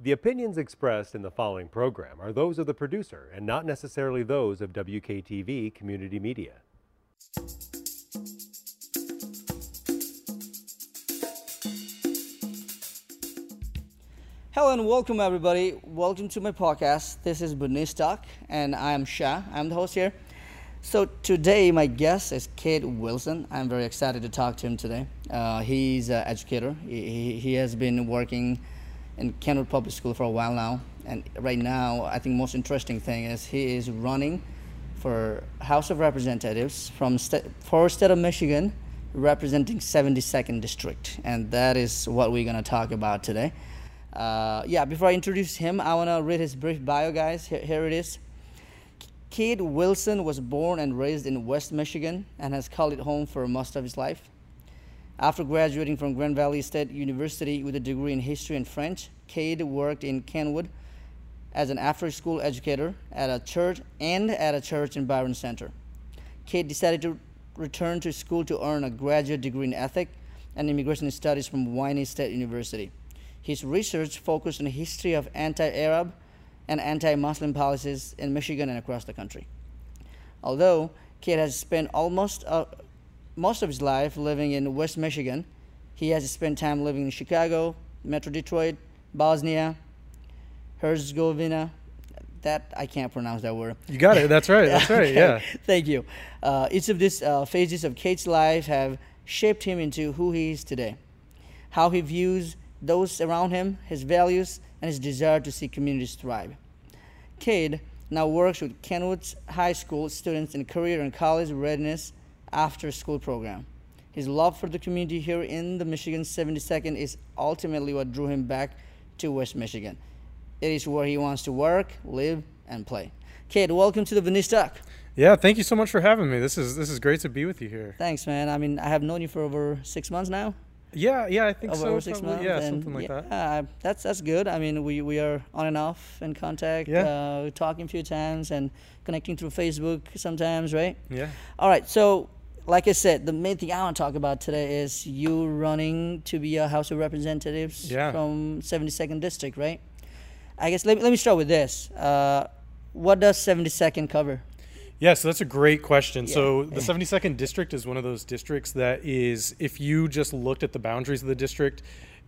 The opinions expressed in the following program are those of the producer and not necessarily those of WKTV Community Media. Hello and welcome everybody. Welcome to my podcast. This is Bunis Talk and I am Shah. I'm the host here. So today my guest is Kade Wilson. I'm very excited to talk to him today. Uh, he's an educator. He, he, he has been working in Kentwood Public School for a while now. And right now, I think most interesting thing is he is running for House of Representatives from st- for state of Michigan, representing 72nd district, and that is what we're gonna talk about today. Uh, yeah, before I introduce him, I wanna read his brief bio, guys. Here, here it is. Kade Wilson was born and raised in West Michigan and has called it home for most of his life. After graduating from Grand Valley State University with a degree in history and French, Kade worked in Kentwood as an after school educator at a church and at a church in Byron Center. Kade decided to return to school to earn a graduate degree in ethnic and immigration studies from Wayne State University. His research focused on the history of anti Arab and anti Muslim policies in Michigan and across the country. Although Kade has spent almost uh, most of his life living in West Michigan, he has spent time living in Chicago, Metro Detroit, Bosnia, Herzegovina. That I can't pronounce that word. You got it. That's right. That's right. Okay. Yeah. Thank you. Uh, each of these uh, phases of Kade's life have shaped him into who he is today. How he views those around him, his values, and his desire to see communities thrive. Cade now works with Kentwood High School students in career and college readiness after school program. His love for the community here in the Michigan 72nd is ultimately what drew him back to West Michigan. It is where he wants to work, live, and play. Cade, welcome to the Venice Talk. Yeah. Thank you so much for having me. This is this is great to be with you here. Thanks, man. I mean, I have known you for over six months now. Yeah. Yeah. I think over, so. over six probably. months. Yeah. Something like yeah, that. uh, that's that's good. I mean, we, we are on and off in contact. Yeah. Uh, talking a few times and connecting through Facebook sometimes, right? Yeah. All right. So, like I said, the main thing I want to talk about today is you running to be a House of Representatives Yeah. from 72nd District, right? I guess let me, let me start with this. Uh, what does 72nd cover? Yeah, so that's a great question. So the 72nd district is one of those districts that is, if you just looked at the boundaries of the district,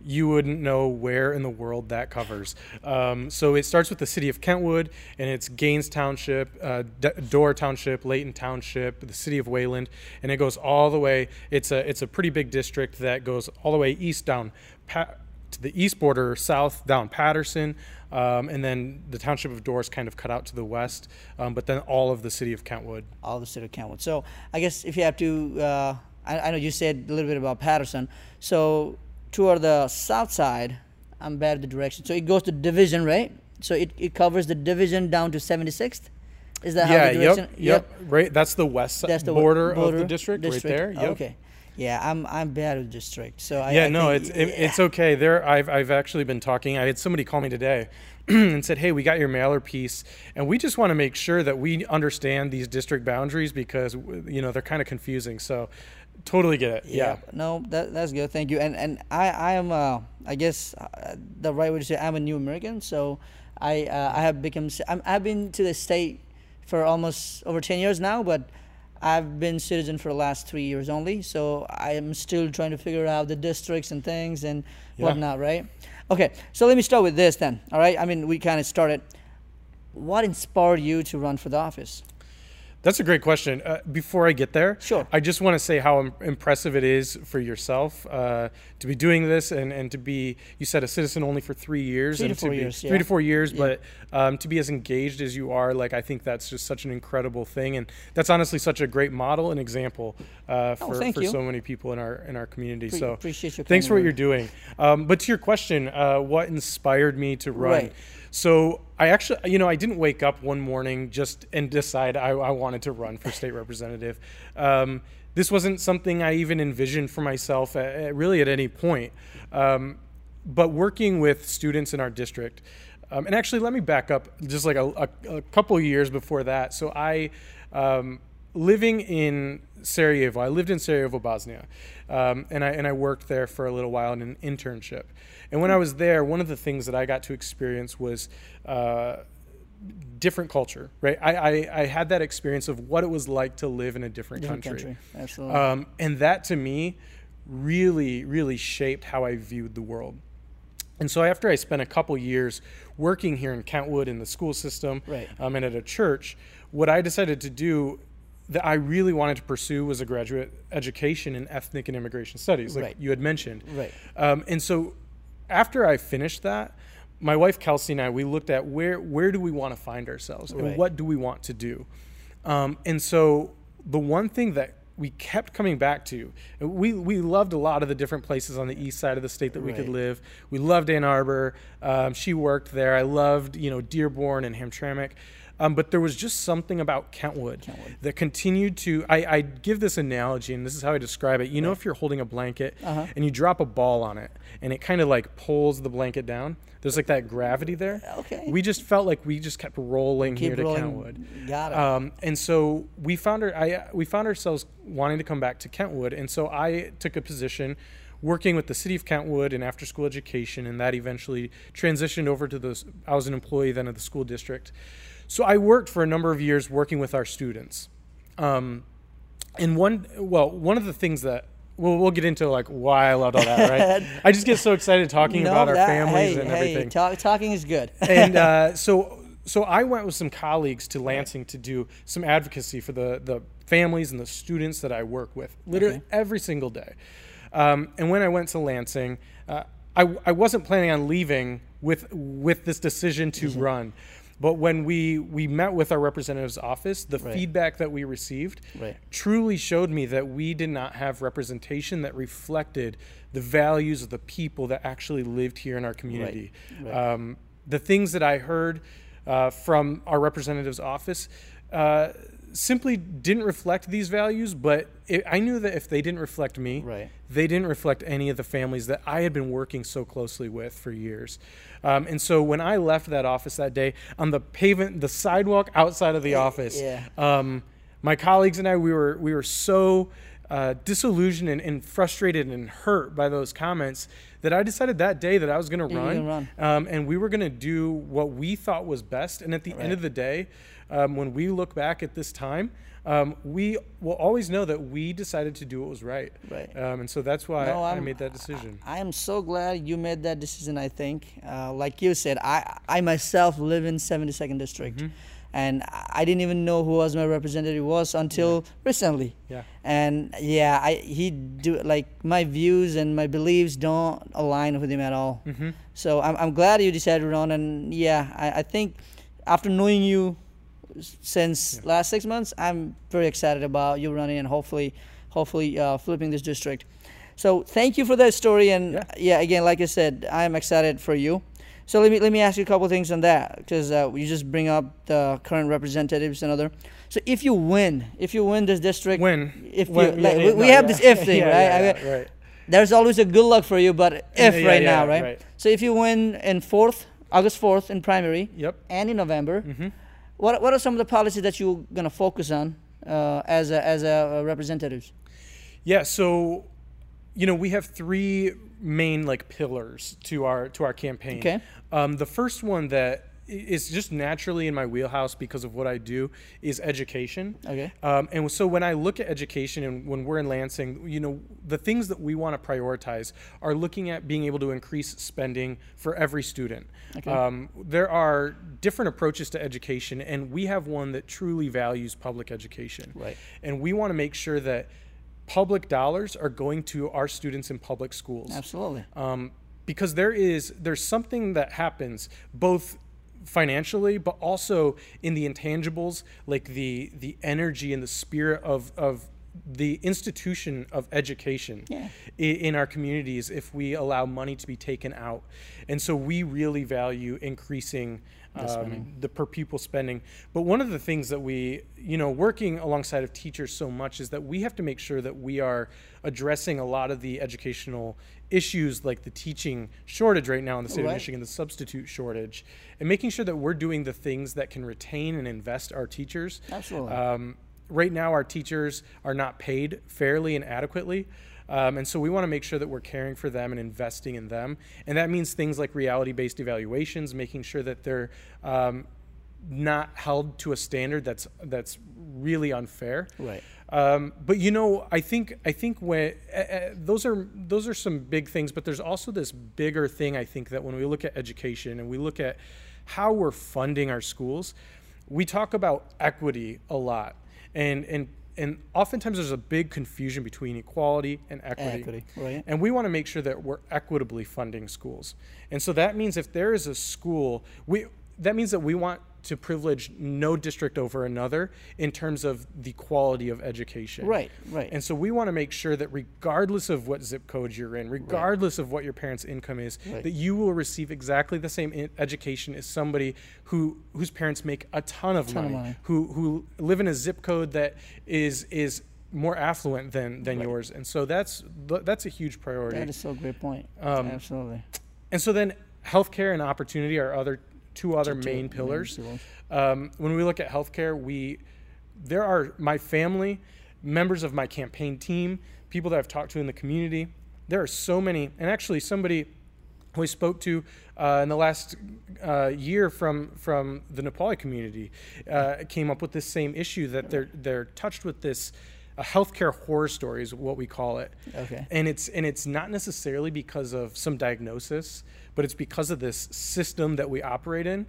you wouldn't know where in the world that covers. Um, so it starts with the city of Kentwood, and it's Gaines Township, uh, D- Dorr Township, Leighton Township, the city of Wayland, and it goes all the way. It's a it's a pretty big district that goes all the way east down. Pa- to the east border, south down Patterson, um, and then the township of Dorr is kind of cut out to the west, um, but then all of the city of Kentwood. all the city of Kentwood. So I guess if you have to, uh, I, I know you said a little bit about Patterson. So toward the south side, I'm bad at the direction. So it goes to division, right? So it, it covers the division down to 76th. Is that how yeah, the yep, direction? yep, right. That's the west That's the border, border of the district, right there. Yep. Okay. Yeah, I'm I'm bad with district. So I, Yeah, I no, think- it's it, it's okay. There, I've I've actually been talking. I had somebody call me today and said, "Hey, we got your mailer piece, and we just want to make sure that we understand these district boundaries because you know they're kind of confusing." So, totally get it. Yeah, No, that, that's good. Thank you. And and I I am uh, I guess uh, the right way to say I'm a new American. So I uh, I have become I'm, I've been to the state for almost over ten years now, but I've been citizen for the last three years only. So I am still trying to figure out the districts and things and Yeah. whatnot. Right. Okay. So let me start with this then. All right. I mean, we kind of started. What inspired you to run for the office? That's a great question. Uh, before I get there, Sure. I just want to say how im- impressive it is for yourself uh, to be doing this and, and to be, you said, a citizen only for three years. Three to four be, years, Three yeah. to four years, Yeah. but um, to be as engaged as you are, like, I think that's just such an incredible thing. And that's honestly such a great model and example uh, for, Oh, for you. so many people in our in our community. Pre- so appreciate your thanks for what you're doing. Um, but to your question, uh, what inspired me to run? Right. So I actually, you know, I didn't wake up one morning just and decide I, I wanted to run for state representative. Um, this wasn't something I even envisioned for myself at, at- really at any point. Um, but working with students in our district, um, and actually, let me back up just like a, a, a couple years before that. So I. Um, living in Sarajevo, I lived in Sarajevo, Bosnia, um, and I and I worked there for a little while in an internship. And when I was there, one of the things that I got to experience was uh, different culture. Right, I, I I had that experience of what it was like to live in a different, Different country. country. Absolutely. Um, and that to me really, really shaped how I viewed the world. And so after I spent a couple years working here in Kentwood in the school system Right. um, and at a church, what I decided to do that I really wanted to pursue was a graduate education in ethnic and immigration studies, like Right. you had mentioned. Right. Um, and so after I finished that, my wife Kelsey and I we looked at where where do we want to find ourselves and Right. what do we want to do. Um, and so the one thing that we kept coming back to, we we loved a lot of the different places on the east side of the state that we could live. We loved Ann Arbor. Um, she worked there. I loved you know Dearborn and Hamtramck. Um, but there was just something about Kentwood, Kentwood. that continued to. I, I give this analogy, and this is how I describe it. You know, if you're holding a blanket Uh-huh. and you drop a ball on it, and it kind of like pulls the blanket down. There's like that gravity there. Okay. We just felt like we just kept rolling Keep here to rolling. Kentwood. Got it. Um, and so we found our, I, we found ourselves wanting to come back to Kentwood, and so I took a position working with the city of Kentwood in after school education, and that eventually transitioned over to the. I was an employee then of the school district, so I worked for a number of years working with our students. Um, and one, well, one of the things that. Well, we'll get into like why I loved all that, right? I just get so excited talking No, about our that- families hey, and hey, everything talk- talking is good. and uh, so so I went with some colleagues to Lansing to do some advocacy for the the families and the students that I work with, literally Okay. every single day. Um, and when I went to Lansing, uh, I I wasn't planning on leaving with with this decision to run. But when we, we met with our representative's office, the Right. feedback that we received Right. truly showed me that we did not have representation that reflected the values of the people that actually lived here in our community. Right. Um, the things that I heard uh, from our representative's office uh, simply didn't reflect these values, but it, I knew that if they didn't reflect me, Right. they didn't reflect any of the families that I had been working so closely with for years. Um, and so when I left that office that day, on the pavement, the sidewalk outside of the office, yeah. um, my colleagues and I, we were we were so uh, disillusioned and, and frustrated and hurt by those comments that I decided that day that I was going to run, gonna run. Um, and we were going to do what we thought was best. And at the Right. end of the day, um, when we look back at this time, um, we will always know that we decided to do what was right. Right. Um, and so that's why No, I made that decision. I am so glad you made that decision. I think, uh, like you said, I I myself live in 72nd district, Mm-hmm. And I didn't even know who was my representative was until recently. Yeah. And yeah, I he do like my views and my beliefs don't align with him at all. Mm-hmm. So I'm I'm glad you decided to run, and yeah, I, I think after knowing you since last six months, I'm very excited about you running and hopefully, hopefully uh, flipping this district. So thank you for that story, and Yeah. yeah. again, like I said, I'm excited for you. So let me let me ask you a couple things on that because uh, you just bring up the current representatives and other. So if you win, if you win this district, When if when- you like, yeah, we, yeah, we have yeah. this if thing, Yeah, right? yeah, I yeah, mean, right. there's always a good luck for you, but if Yeah, right yeah, now, right? right. So if you win in fourth, August fourth in primary, Yep. and in November, Mm-hmm. what what are some of the policies that you're gonna focus on uh, as a, as a uh, representatives? Yeah, so you know, we have three main like pillars to our to our campaign. Okay. Um, the first one that is just naturally in my wheelhouse because of what I do is education. Okay. Um, and so when I look at education and when we're in Lansing, you know, the things that we want to prioritize are looking at being able to increase spending for every student. Okay. Um, there are different approaches to education, and we have one that truly values public education. Right. And we want to make sure that public dollars are going to our students in public schools Absolutely. um, because there is there's something that happens both financially but also in the intangibles like the the energy and the spirit of of the institution of education Yeah. in our communities if we allow money to be taken out and so we really value increasing um, the per pupil spending but one of the things that we you know working alongside of teachers so much is that we have to make sure that we are addressing a lot of the educational issues like the teaching shortage right now in the state Right. of michigan the substitute shortage and making sure that we're doing the things that can retain and invest our teachers Absolutely. um, right now, our teachers are not paid fairly and adequately. Um, and so we want to make sure that we're caring for them and investing in them. And that means things like reality based evaluations, making sure that they're um, not held to a standard that's, that's really unfair. Right. Um, but you know, I think I think when uh, uh, those are those are some big things, but there's also this bigger thing. I think that when we look at education and we look at how we're funding our schools, we talk about equity a lot, and and and oftentimes there's a big confusion between equality and equity. Equity, right. And we want to make sure that we're equitably funding schools. And so that means if there is a school, we that means that we want to privilege no district over another in terms of the quality of education. Right, right. And so we want to make sure that regardless of what zip code you're in, regardless of what your parents' income is, Right. that you will receive exactly the same education as somebody who whose parents make a ton of, Ton of money, money. who who live in a zip code that is is more affluent than than Right. yours. And so that's that's a huge priority. that is so great point. Um, Absolutely. And so then healthcare and opportunity are other two other Two- two main main pillars. pillars. Um, when we look at healthcare, we there are my family, members of my campaign team, people that I've talked to in the community. There are so many, and actually somebody who I spoke to uh, in the last uh, year from from the Nepali community uh, came up with this same issue that they're they're touched with this. A healthcare horror story is what we call it Okay. and it's and it's not necessarily because of some diagnosis, but it's because of this system that we operate in.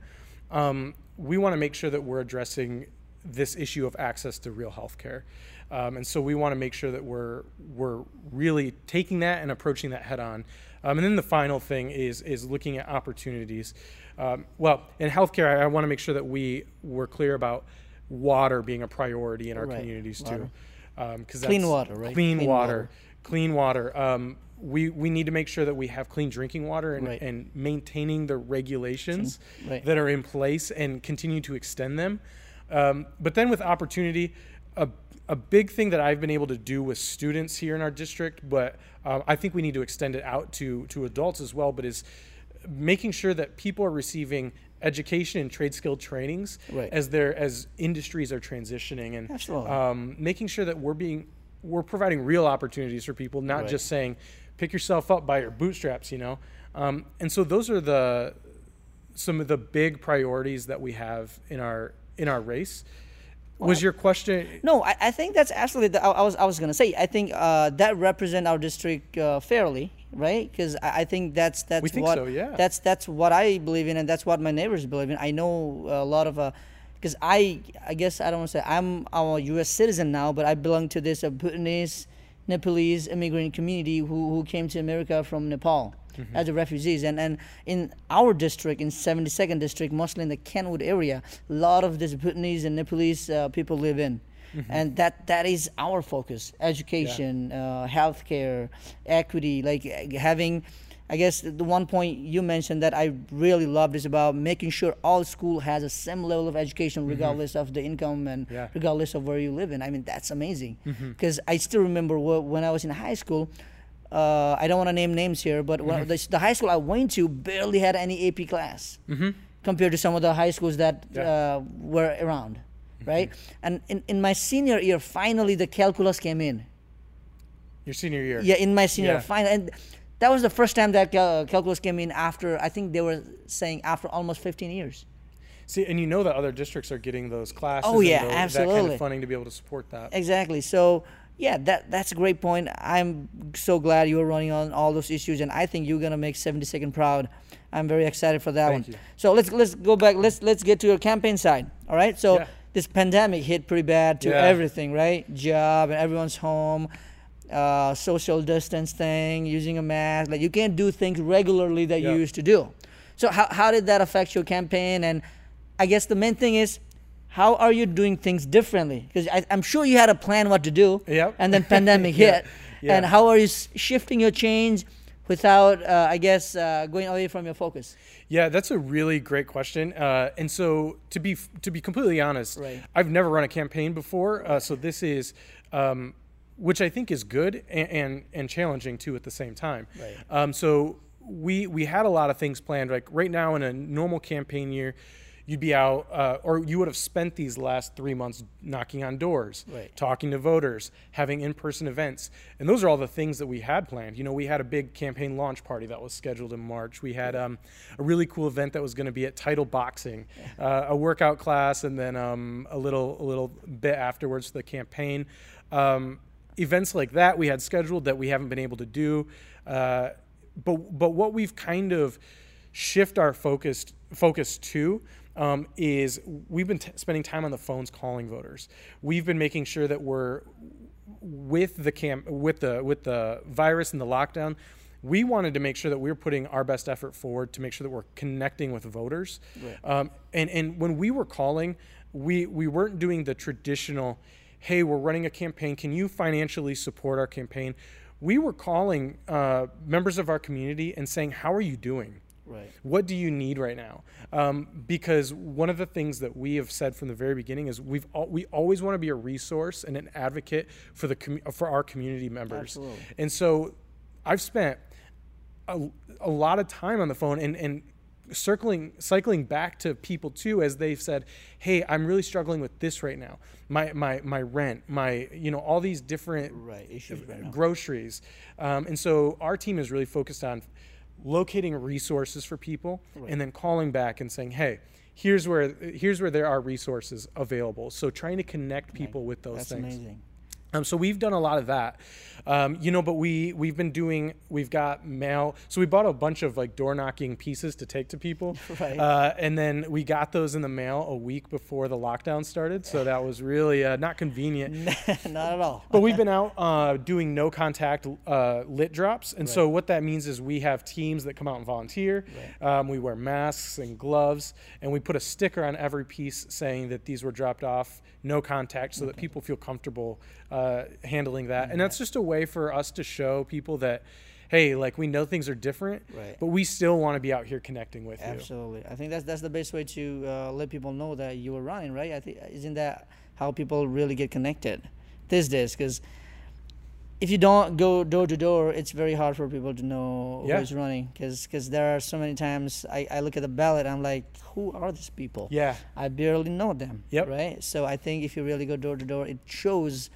Um, we want to make sure that we're addressing this issue of access to real health care. Um, and so we want to make sure that we're we're really taking that and approaching that head on. Um, and then the final thing is is looking at opportunities. Um, well, in healthcare, I, I want to make sure that we we're clear about water being a priority in our Right, communities water. too. Um, 'cause Clean water, right? Clean, Clean water, water. clean water. Um, we we need to make sure that we have clean drinking water and, Right. and maintaining the regulations Right. that are in place and continue to extend them. Um, but then with opportunity, a a big thing that I've been able to do with students here in our district, but uh, I think we need to extend it out to to adults as well. But is making sure that people are receiving education and trade skill trainings Right. as their as industries are transitioning and um, making sure that we're being we're providing real opportunities for people, not Right. just saying pick yourself up by your bootstraps, you know. Um, and so those are the some of the big priorities that we have in our in our race. Was your question? No, I, I think that's absolutely. The, I, I was I was gonna say. I think uh, that represent our district uh, fairly, right? Because I, I think that's that's We think what so, yeah. that's that's what I believe in, and that's what my neighbors believe in. I know a lot of. Uh, because I, I guess I don't want to say I'm, I'm a U.S. citizen now, but I belong to this uh, Bhutanese, Nepalese immigrant community who, who came to America from Nepal Mm-hmm. as a refugees. And, and in our district, in 72nd district, mostly in the Kentwood area, a lot of these Bhutanese and Nepalese uh, people live in. Mm-hmm. And that, that is our focus education, uh, healthcare, equity, like uh, having. I guess the one point you mentioned that I really loved is about making sure all school has a same level of education mm-hmm. regardless of the income and Yeah. regardless of where you live in. I mean, that's amazing. Mm-hmm. Because I still remember when I was in high school, uh, I don't want to name names here, but when mm-hmm. the, the high school I went to barely had any AP class compared to some of the high schools that Yeah. uh, were around, right? And in, in my senior year, finally the calculus came in. Your senior year. Yeah, in my senior Yeah. final, and that was the first time that cal- calculus came in after I think they were saying after almost 15 years. See, and you know that other districts are getting those classes. Oh, and yeah, tho- That kind absolutely. of funding to be able to support that. Exactly. So yeah, that that's a great point. I'm so glad you are running on all those issues, and I think you're gonna make 72nd proud. I'm very excited for that Thank one. you. So let's let's go back. Let's let's get to your campaign side. All right. So Yeah. this pandemic hit pretty bad to Yeah. everything, right? Job and everyone's home. Uh, social distance thing, using a mask, like you can't do things regularly that Yeah. you used to do. So how, how did that affect your campaign? And I guess the main thing is, how are you doing things differently? Because I'm sure you had a plan what to do, Yep. and then pandemic Yeah. hit. Yeah. And how are you shifting your change without, uh, I guess, uh, going away from your focus? Yeah, that's a really great question. Uh, and so, to be to be completely honest, Right. I've never run a campaign before, uh, so this is, um, which I think is good and, and and challenging too at the same time. Right. Um, so we we had a lot of things planned. Like right now in a normal campaign year, you'd be out, uh, or you would have spent these last three months knocking on doors, Right. talking to voters, having in-person events, and those are all the things that we had planned. You know, we had a big campaign launch party that was scheduled in March. We had um, a really cool event that was going to be at Title Boxing, uh, a workout class, and then um, a little a little bit afterwards for the campaign. Um, events like that we had scheduled that we haven't been able to do, uh, but but what we've kind of shift our focus focus to um, is we've been t- spending time on the phones calling voters. We've been making sure that we're with the camp with the with the virus and the lockdown. We wanted to make sure that we were putting our best effort forward to make sure that we're connecting with voters. Um, and and when we were calling, we we weren't doing the traditional, hey, we're running a campaign. Can you financially support our campaign? We were calling uh, members of our community and saying, how are you doing? Right. What do you need right now? Um, because one of the things that we have said from the very beginning is we've al- we always want to be a resource and an advocate for the commu- for our community members. Absolutely. And so, I've spent a, a lot of time on the phone and and circling cycling back to people too as they've said hey i'm really struggling with this right now my my my rent my you know all these different Right, issues right groceries. Um, and so our team is really focused on locating resources for people and then calling back and saying, hey, here's where here's where there are resources available. So trying to connect people with those That's things. amazing. Um, so we've done a lot of that, um, you know. But we we've been doing we've got mail. So we bought a bunch of like door knocking pieces to take to people, Right. uh, and then we got those in the mail a week before the lockdown started. So that was really uh, not convenient. Not at all. But we've been out uh, doing no contact uh, lit drops. And so what that means is we have teams that come out and volunteer. Um, we wear masks and gloves, and we put a sticker on every piece saying that these were dropped off, no contact, so that people feel comfortable uh, handling that. And that's just a way for us to show people that. Hey, like we know things are different, Right. but we still want to be out here connecting with you. Absolutely. I think that's that's the best way to uh, let people know that you are running, right? I think isn't that how people really get connected these days? Because if you don't go door to door, it's very hard for people to know Yeah. who's running. Because there are so many times I, I look at the ballot, I'm like, who are these people? Yeah, I barely know them. Yep. Right. So I think if you really go door to door, it shows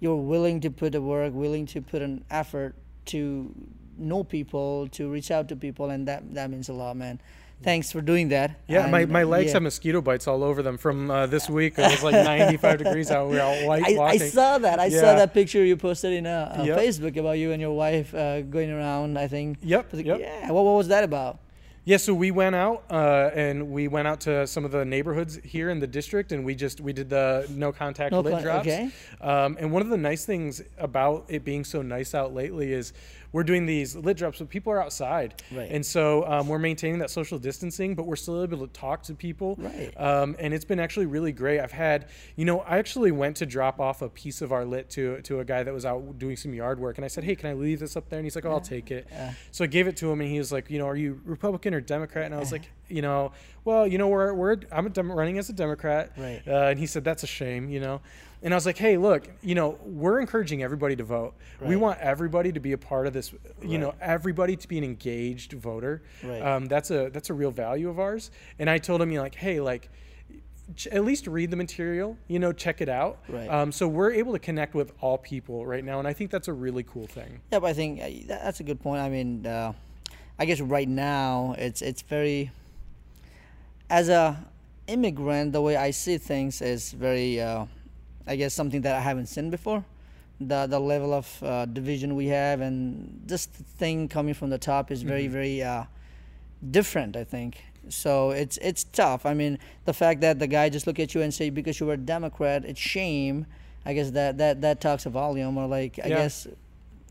you're willing to put the work, willing to put an effort to know people, to reach out to people, and that that means a lot, man. Thanks for doing that. yeah. My, And, my legs yeah. have mosquito bites all over them from uh, this week. It was like 95 degrees out. We were out white I, I saw that. I saw that picture you posted in uh, Yep. Facebook about you and your wife uh, going around. I think. Yep, yep. Yeah. What, what was that about? Yeah, so we went out uh, and we went out to some of the neighborhoods here in the district, and we just we did the no contact No lit con- drops. okay. Um, and one of the nice things about it being so nice out lately is we're doing these lit drops, but people are outside, Right. and so um, we're maintaining that social distancing, but we're still able to talk to people. Right. Um, and it's been actually really great. I've had, you know, I actually went to drop off a piece of our lit to to a guy that was out doing some yard work, and I said, "Hey, can I leave this up there?" And he's like, "Oh, I'll take it." So I gave it to him, and he was like, "You know, are you Republican or Democrat?" And I was like, "You know, well, you know, we're we're I'm a Dem- running as a Democrat." Right. Uh, and he said, "That's a shame," you know. And I was like, "Hey, look, you know, we're encouraging everybody to vote. We want everybody to be a part of this. You know, everybody to be an engaged voter. Right. Um, that's a that's a real value of ours." And I told him, you know, like, "Hey, like." ch- At least read the material, you know, check it out. Right. Um, so we're able to connect with all people right now, and I think that's a really cool thing. Yeah, but I think uh, that's a good point. I mean, uh, I guess right now it's it's very as a immigrant, the way I see things is very, uh, I guess, something that I haven't seen before. The the level of uh, division we have and just the thing coming from the top is very very uh, different. I think so. It's it's tough. I mean, the fact that the guy just look at you and say because you were a Democrat, it's shame. I guess that that that talks a volume. Or like I Yeah. guess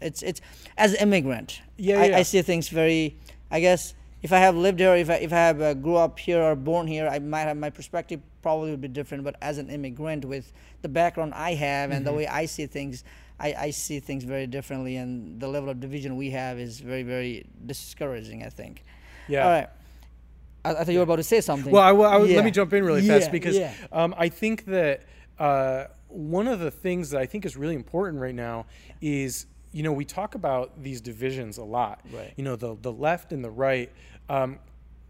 it's it's as immigrant. Yeah, I, yeah. I see things very. I guess if I have lived here, if I if I have uh, grew up here or born here, I might have my perspective probably would be different. But as an immigrant with the background I have and Mm-hmm. the way I see things, I, I see things very differently. And the level of division we have is very very discouraging. I think. Yeah. All right. I, I thought you were about to say something. Well, I, I Yeah. let me jump in really Yeah, fast because yeah. um, I think that uh, one of the things that I think is really important right now is you know we talk about these divisions a lot. Right. You know the the left and the right. Um,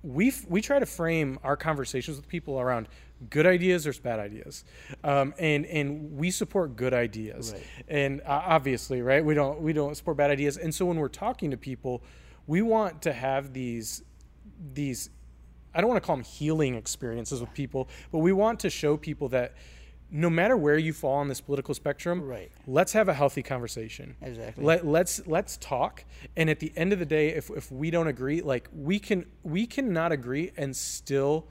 we f- we try to frame our conversations with people around good ideas versus bad ideas, um, and and we support good ideas, Right. and uh, obviously, right, we don't we don't support bad ideas, and so when we're talking to people, we want to have these these I don't want to call them healing experiences with people, but we want to show people that no matter where you fall on this political spectrum, Right. let's have a healthy conversation. Exactly. Let, let's let's talk. And at the end of the day, if, if we don't agree, like we can we cannot agree and still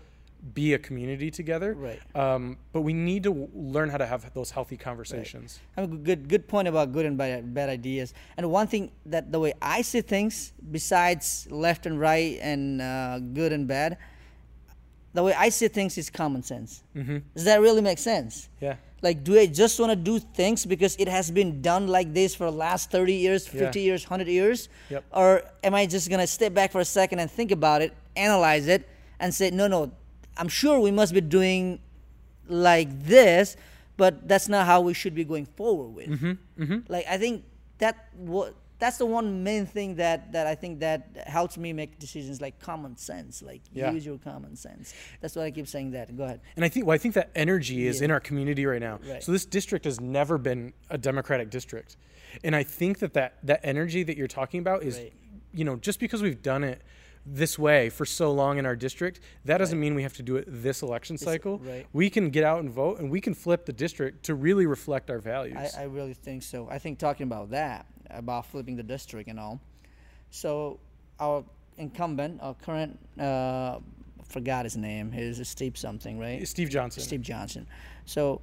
be a community together. Right. Um, but we need to w- learn how to have those healthy conversations. I mean, good good point about good and bad, bad ideas. And one thing that the way I see things, besides left and right and uh, good and bad, the way I see things is common sense. Mm-hmm. Does that really make sense? Yeah. Like, do I just want to do things because it has been done like this for the last 30 years, 50 Yeah. years, 100 years? Yep. Or am I just going to step back for a second and think about it, analyze it, and say, no, no, I'm sure we must be doing like this, but that's not how we should be going forward with. Mm-hmm. Like, I think that what that's the one main thing that, that I think that helps me make decisions like common sense. Like Yeah. use your common sense. That's why I keep saying that. Go ahead. And I think well, I think that energy is Yeah. in our community right now. Right. So this district has never been a Democratic district, and I think that that, that energy that you're talking about is, Right. you know, just because we've done it this way for so long in our district, that doesn't mean we have to do it this election cycle. right. We can get out and vote, and we can flip the district to really reflect our values. I, I really think so. I think talking about that, about flipping the district and all. So our incumbent, our current, uh, forgot his name. Is Steve something, right? Steve Johnson. Steve Johnson. So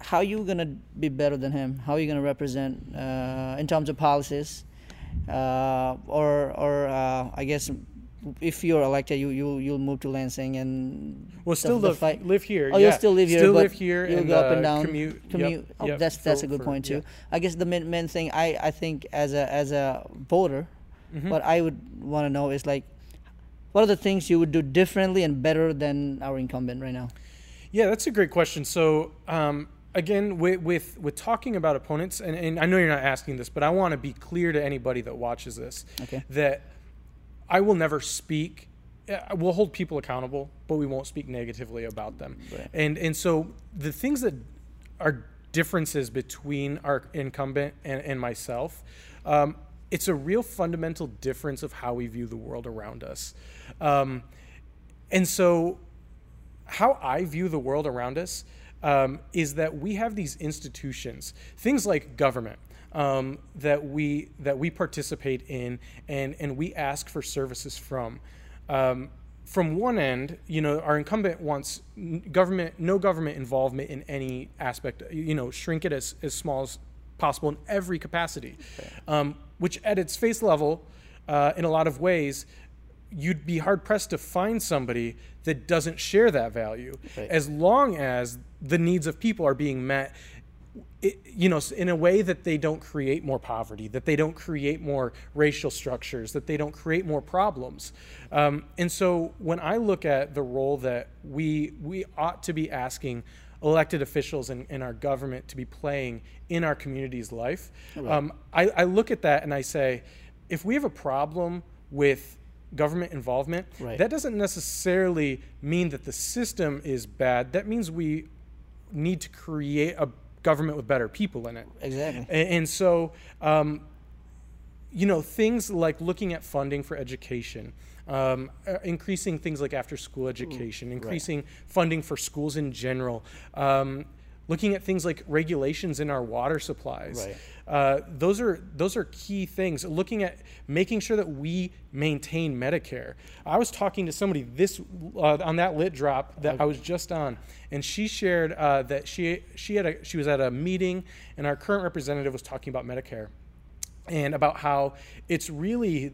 how are you gonna be better than him? How are you gonna represent uh, in terms of policies, uh, or or uh, I guess if you're elected, you you you'll move to Lansing and Well, still the live, fight- live here. Oh, yeah. you'll still live here. Still but live here. You'll and, go up uh, and down. Commute. yep, Commute. oh, yep, that's that's for- a good for- point too. yeah. I guess the main, main thing I, I think as a as a voter, Mm-hmm. what I would want to know is like, what are the things you would do differently and better than our incumbent right now? Yeah, that's a great question. So, um, again, with, with with talking about opponents, and, and I know you're not asking this, but I want to be clear to anybody that watches this Okay. that I will never speak. uh, We'll hold people accountable, but we won't speak negatively about them. Right. And and so the things that are differences between our incumbent and, and myself. Um, it's a real fundamental difference of how we view the world around us. Um, and so how I view the world around us um, is that we have these institutions, things like government, um, that we that we participate in and and we ask for services from. Um, from one end, you know, our incumbent wants government, no government involvement in any aspect. You know, shrink it as, as small as possible in every capacity, um, which at its face level, uh, in a lot of ways, you'd be hard pressed to find somebody that doesn't share that value Right. as long as the needs of people are being met it, you know in a way that they don't create more poverty that they don't create more racial structures that they don't create more problems. Um, and so when i look at the role that we we ought to be asking elected officials in, in our government to be playing in our community's life um, I, I look at that and i say if we have a problem with government involvement Right. that doesn't necessarily mean that the system is bad. That means we need to create a government with better people in it Exactly. and, and so um, you know things like looking at funding for education um, uh, increasing things like after school education increasing funding for schools in general um, looking at things like regulations in our water supplies. Right. uh, those are those are key things. Looking at making sure that we maintain medicare. I was talking to somebody this uh, on that lit drop that i was just on and she shared uh, that she she had a she was at a meeting and our current representative was talking about medicare and about how it's really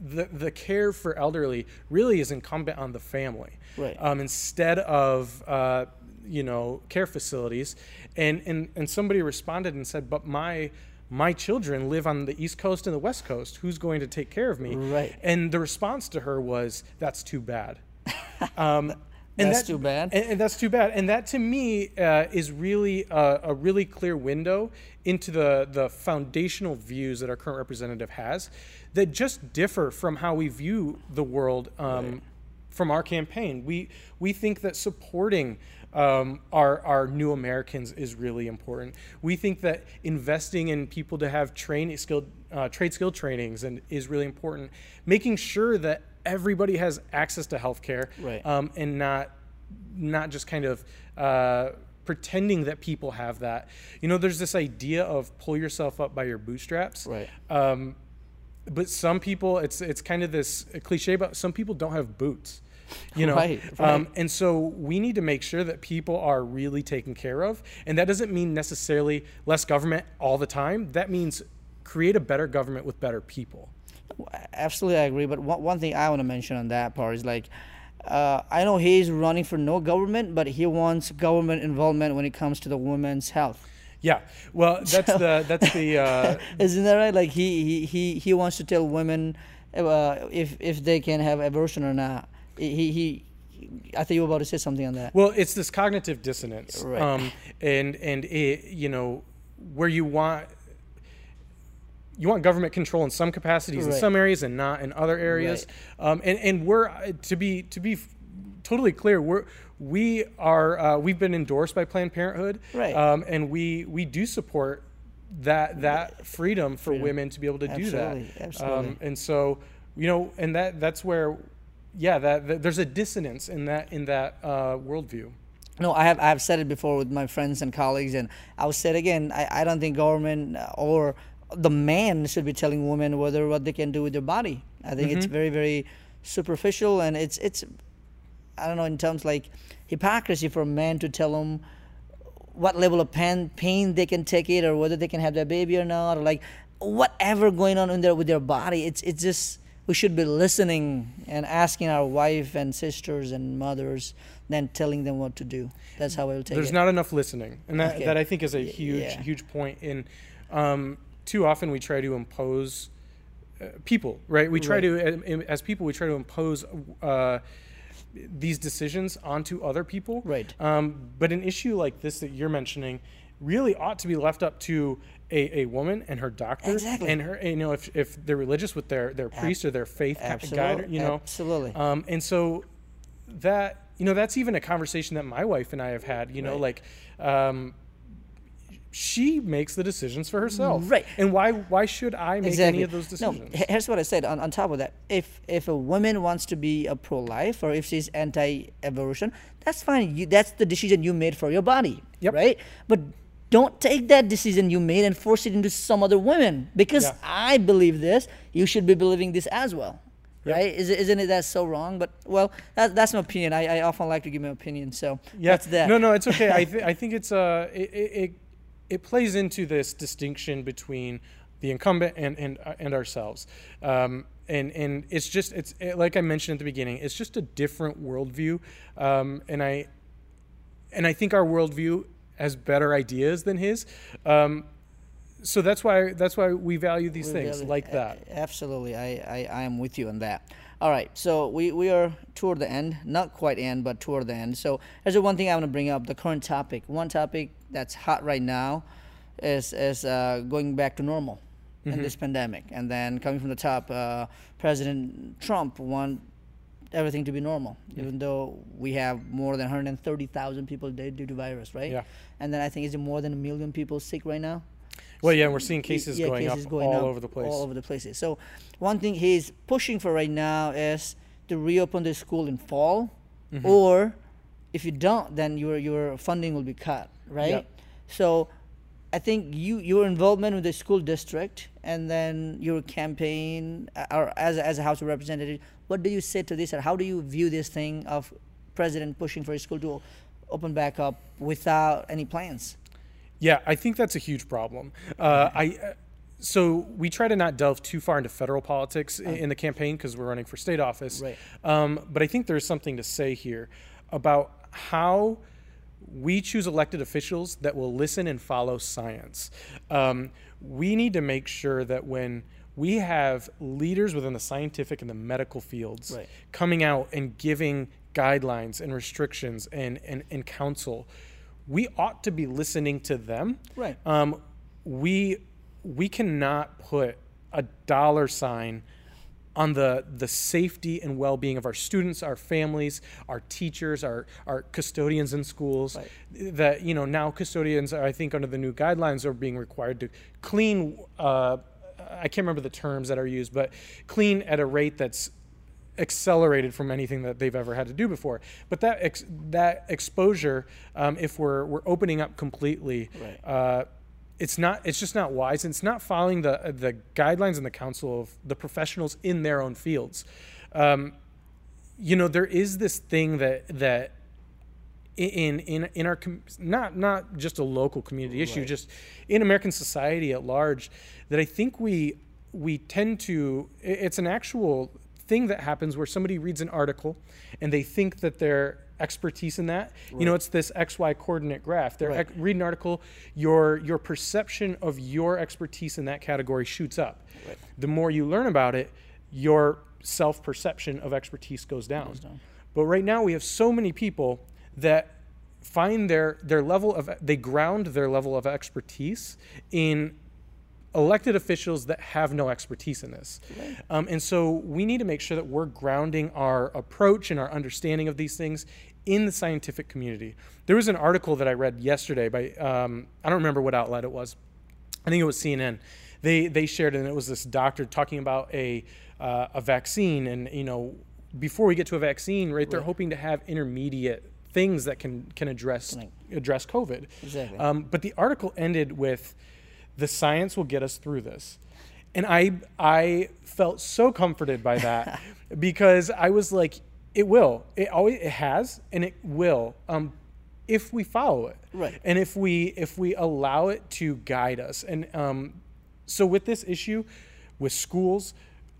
the, the care for elderly really is incumbent on the family. Right. um, instead of uh, you know care facilities and, and and somebody responded and said but my my children live on the east coast and the west coast who's going to take care of me Right. and the response to her was that's too bad um, That's that- too bad. And, and that's too bad. And that to me uh, is really a, a really clear window into the the foundational views that our current representative has, that just differ from how we view the world um, from our campaign. We we think that supporting. Um, our, our new Americans is really important. We think that investing in people to have train skilled uh, trade skill trainings and is really important. Making sure that everybody has access to healthcare Right. um, and not not just kind of uh, pretending that people have that. You know, there's this idea of pull yourself up by your bootstraps. Right. Um, but some people, it's it's kind of this cliche, but some people don't have boots. You know, Right, Um, and so we need to make sure that people are really taken care of, and that doesn't mean necessarily less government all the time. That means create a better government with better people. Absolutely, I agree. But one, one thing I want to mention on that part is like, uh, I know he's running for no government, but he wants government involvement when it comes to the women's health. Yeah. Well, that's the that's the. Uh, Isn't that right? Like he he, he, he wants to tell women uh, if if they can have abortion or not. He he. I think you were about to say something on that. Well, it's this cognitive dissonance, Right. um, and and it, you know where you want you want government control in some capacities in some areas and not in other areas. Um, and and we're uh, to be to be totally clear, we're we are uh, we've been endorsed by Planned Parenthood, Right. Um, and we we do support that that freedom for women to be able to do that. Absolutely, absolutely. Um, and so you know, and that that's where. Yeah, that, that there's a dissonance in that in that uh, worldview. No, I have I have said it before with my friends and colleagues, and I'll say it again. I, I don't think government uh, or the man should be telling women whether what they can do with their body. I think it's very very superficial, and it's it's I don't know in terms like hypocrisy for a man to tell them what level of pain pain they can take it or whether they can have their baby or not or like whatever going on in there with their body. It's it's just we should be listening and asking our wife and sisters and mothers, then telling them what to do. That's how I will take There's it. not enough listening, and that, Okay. that I think is a huge yeah. huge point. In um, too often we try to impose uh, people, right? We try Right. to uh, as people we try to impose. Uh, these decisions onto other people, Right. Um, but an issue like this that you're mentioning really ought to be left up to a, a woman and her doctor, Exactly. and her, you know, if, if they're religious with their their priest or their faith guide, you know, absolutely. um, and so that you know that's even a conversation that my wife and I have had. You know, Right. like um, she makes the decisions for herself, Right. And why why should I make any of those decisions? No, here's what I said. On, on top of that, if if a woman wants to be a pro-life or if she's anti-abortion, that's fine. You, that's the decision you made for your body, Yep. right? But don't take that decision you made and force it into some other women because Yeah. I believe this. You should be believing this as well. Right? Is, isn't it that so wrong? But well, that, that's my opinion. I, I often like to give my opinion. So yeah, that's that. No, no, it's okay. I th- I think it's uh it, it it it plays into this distinction between the incumbent and and uh, and ourselves. Um, and and it's just it's it, like I mentioned at the beginning. It's just a different worldview. Um, and I and I think our worldview has better ideas than his. Um, so that's why that's why we value these We things value- like that. Absolutely, I, I, I am with you on that. All right, so we, we are toward the end, not quite end, but toward the end. So there's the one thing I want to bring up: the current topic. One topic that's hot right now is is uh, going back to normal in this pandemic, and then coming from the top, uh, President Trump want everything to be normal, even though we have more than 130,000 people dead due to virus, right? Yeah. And then I think is it more than a million people sick right now? Well, yeah, we're seeing cases Yeah, going cases up going all up over the place. All over the places. So, one thing he's pushing for right now is to reopen the school in fall, Mm-hmm. or if you don't, then your your funding will be cut, right? Yep. So, I think you your involvement with the school district and then your campaign, uh, or as a, as a House of Representative, what do you say to this, or how do you view this thing of President pushing for his school to open back up without any plans? Yeah, I think that's a huge problem. Uh, I so we try to not delve too far into federal politics i- in the campaign because we're running for state office. Right. Um, but I think there's something to say here about how we choose elected officials that will listen and follow science. Um, we need to make sure that when we have leaders within the scientific and the medical fields Right. coming out and giving guidelines and restrictions and, and, and counsel, we ought to be listening to them. Right. Um, we we cannot put a dollar sign on the the safety and well-being of our students, our families, our teachers, our our custodians in schools. Right. That you know now custodians, are, I think, under the new guidelines, are being required to clean. Uh, I can't remember the terms that are used, but clean at a rate that's accelerated from anything that they've ever had to do before. But that ex- that exposure, um, if we're we're opening up completely, Right. uh, it's not it's just not wise. And it's not following the the guidelines and the counsel of the professionals in their own fields. Um, you know, there is this thing that that in in in our com- not not just a local community issue, Right. just in American society at large, that I think we we tend to. It's an actual thing that happens where somebody reads an article and they think that their expertise in that you know it's this xy coordinate graph they're Right. ex- read an article your your perception of your expertise in that category shoots up Right. the more you learn about it your self perception of expertise goes down. down. But right now we have so many people that find their their level of they ground their level of expertise in elected officials that have no expertise in this. Um, and so we need to make sure that we're grounding our approach and our understanding of these things in the scientific community. There was an article that I read yesterday by um, I don't remember what outlet it was. I think it was CNN. They they shared and it was this doctor talking about a uh, a vaccine, and you know, before we get to a vaccine, right? They're hoping to have intermediate things that can can address address COVID. Exactly. Um, but the article ended with, "The science will get us through this," and I I felt so comforted by that because I was like, "It will. It always it has, and it will." Um, if we follow it, Right. and if we if we allow it to guide us and um, so with this issue with schools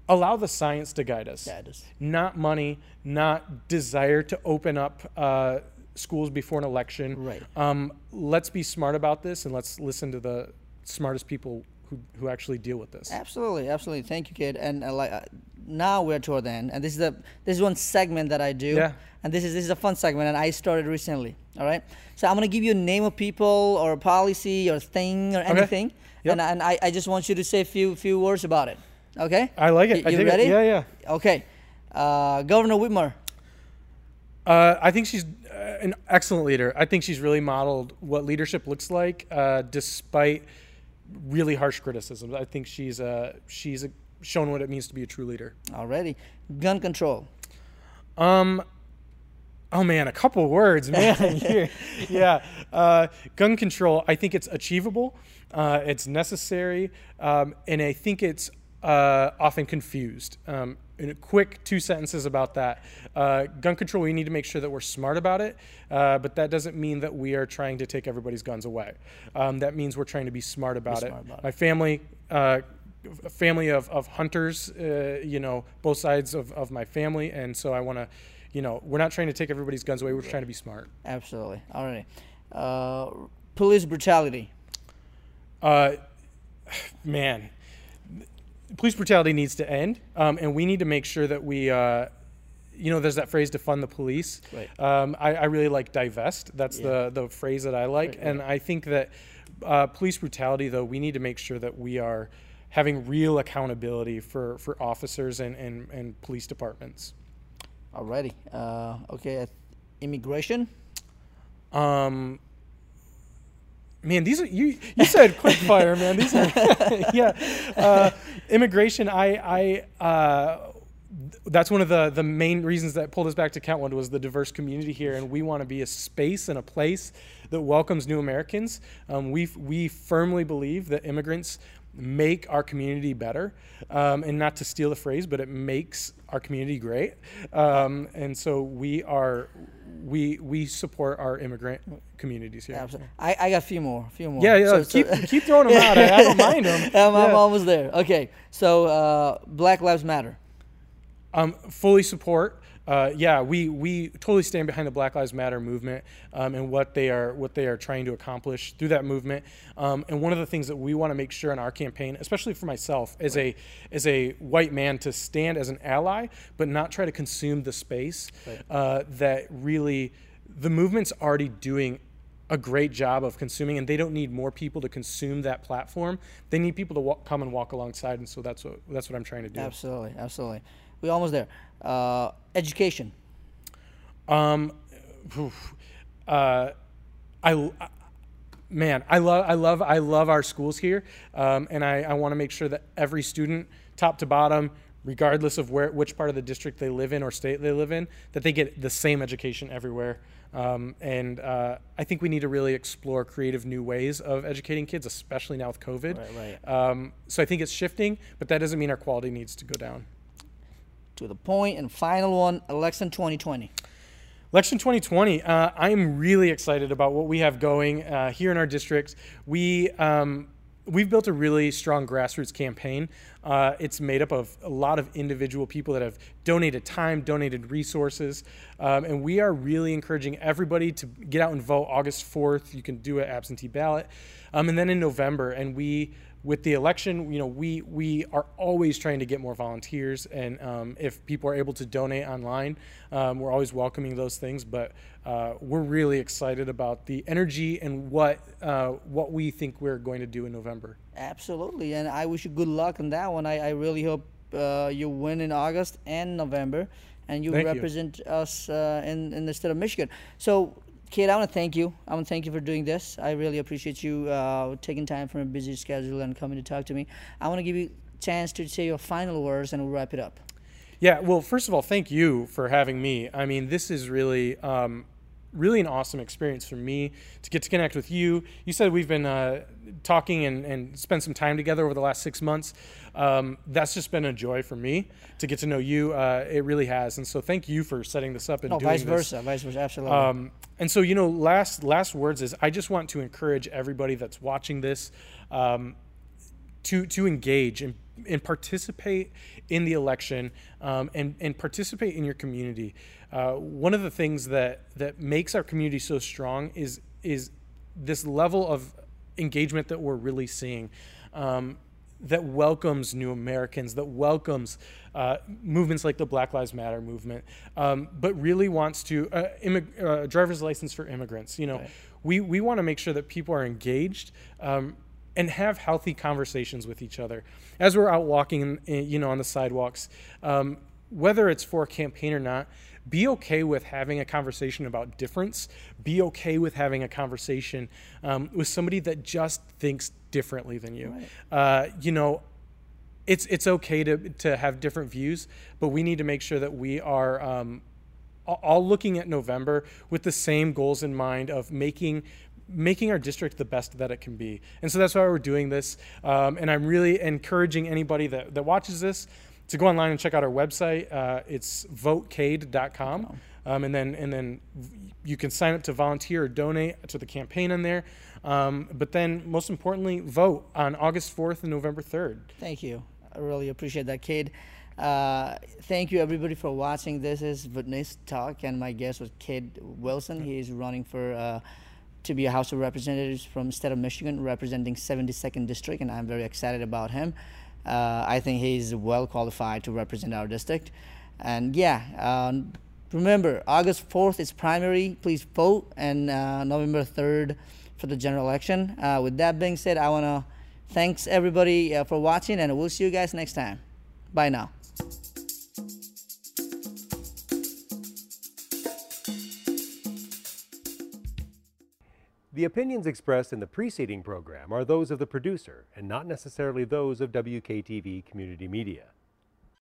allow the science to guide us Guide us. not money not desire to open up uh, schools before an election Right. um, let's be smart about this and let's listen to the smartest people who, who actually deal with this Absolutely, absolutely. Thank you, Kade. And uh, like uh, now we're toward the end, and this is the this is one segment that I do. Yeah. And this is this is a fun segment, and I started recently. All right. So I'm gonna give you a name of people or a policy or thing or anything, Yep. and and I, I just want you to say a few few words about it. Okay. i like it Y- I you dig it. ready? yeah yeah Okay. Uh, Governor Whitmer. Uh, I think she's uh, an excellent leader. I think she's really modeled what leadership looks like, uh, despite really harsh criticisms. I think she's uh, she's uh shown what it means to be a true leader. Already. Gun control. Um, oh man, a couple words, man. Yeah, uh, gun control. I think it's achievable. Uh, it's necessary, um, and I think it's uh, often confused. Um, in a quick two sentences about that, uh, gun control. We need to make sure that we're smart about it, uh, but that doesn't mean that we are trying to take everybody's guns away. Um, that means we're trying to be smart about it. smart about it. My family. Uh, family of, of hunters, uh, you know, both sides of, of my family. And so I want to, you know, we're not trying to take everybody's guns away. We're trying to be smart. Absolutely. All right. Uh, police brutality. Uh, man, police brutality needs to end. Um, and we need to make sure that we, uh, you know, there's that phrase to fund the police. Right. Um, I, I really like divest. That's Yeah. the, the phrase that I like. Right, And I think that uh, police brutality, though, we need to make sure that we are having real accountability for, for officers and, and, and police departments. Alrighty. Uh, okay. Immigration. Um, man, these are you. You said quick fire, man. These are yeah. Uh, immigration. I I. Uh, that's one of the, the main reasons that pulled us back to Kentwood was the diverse community here, and we want to be a space and a place that welcomes new Americans. Um, we we firmly believe that immigrants make our community better, um, and not to steal the phrase, but it makes our community great. Um, and so we are we we support our immigrant communities here. Absolutely. I, I got a few more. A few more. Yeah, yeah. So- so- keep keep throwing them out. I, I don't mind them. I'm, I'm almost there. Okay. So uh, Black Lives Matter. Um, fully support. Uh, yeah, we, we totally stand behind the Black Lives Matter movement um, and what they are what they are trying to accomplish through that movement. Um, and one of the things that we want to make sure in our campaign, especially for myself as a as a white man, to stand as an ally, but not try to consume the space Right. uh, that really the movement's already doing a great job of consuming, and they don't need more people to consume that platform. They need people to wa- come and walk alongside, and so that's what that's what I'm trying to do. Absolutely, absolutely. We're almost there. Uh, education. Um, uh, I, man, I love, I love, I love our schools here, um, and I, I want to make sure that every student, top to bottom, regardless of where, which part of the district they live in or state they live in, that they get the same education everywhere. Um, and uh, I think we need to really explore creative new ways of educating kids, especially now with COVID. Right, right. Um, so I think it's shifting, but that doesn't mean our quality needs to go down. To the point and final one, election 2020. Election 2020, uh, I'm really excited about what we have going uh, here in our district. We, um, we've built a really strong grassroots campaign. Uh, it's made up of a lot of individual people that have donated time, donated resources, um, and we are really encouraging everybody to get out and vote August 4th. You can do an absentee ballot. Um, and then in November, and we with the election, you know, we we are always trying to get more volunteers, and um, if people are able to donate online, um, we're always welcoming those things. But uh, we're really excited about the energy and what uh, what we think we're going to do in November. Absolutely, and I wish you good luck on that one. I, I really hope uh, you win in August and November, and you Thank you. represent us uh, in in the state of Michigan. So, Kade, I want to thank you. I want to thank you for doing this. I really appreciate you uh, taking time from a busy schedule and coming to talk to me. I want to give you a chance to say your final words, and we'll wrap it up. Yeah, well, first of all, thank you for having me. I mean, this is really, um, really an awesome experience for me to get to connect with you. You said we've been uh, talking and, and spent some time together over the last six months. Um, that's just been a joy for me to get to know you. Uh, it really has, and so thank you for setting this up and No, doing vice this. versa, vice versa, absolutely. Um, and so, you know, last last words is I just want to encourage everybody that's watching this um, to to engage and, and participate in the election um, and and participate in your community. Uh, one of the things that that makes our community so strong is is this level of engagement that we're really seeing. Um, that welcomes new Americans, that welcomes uh, movements like the Black Lives Matter movement, um, but really wants to uh, immig- uh, driver's license for immigrants. You know, Right. we we want to make sure that people are engaged. Um, and have healthy conversations with each other as we're out walking, you know, on the sidewalks. Um, whether it's for a campaign or not, be okay with having a conversation about difference. Be okay with having a conversation um, with somebody that just thinks differently than you. Uh, you know, it's it's okay to to have different views, but we need to make sure that we are um, all looking at November with the same goals in mind of making making our district the best that it can be. And so that's why we're doing this. Um, and I'm really encouraging anybody that, that watches this to go online and check out our website. Uh, it's votecade.com. Um, and then and then you can sign up to volunteer or donate to the campaign in there. Um, but then most importantly, vote on August 4th and November 3rd. Thank you. I really appreciate that, Kade. Uh, thank you, everybody, for watching. This is Witness Talk, and my guest was Kade Wilson. He is running for uh, to be a House of Representatives from the state of Michigan, representing 72nd District, and I'm very excited about him. Uh, I think he's well qualified to represent our district. And yeah, um, remember, August 4th is primary. Please vote, and uh, November 3rd for the general election. Uh, with that being said, I want to thanks everybody uh, for watching, and we'll see you guys next time. Bye now. The opinions expressed in the preceding program are those of the producer and not necessarily those of WKTV Community Media.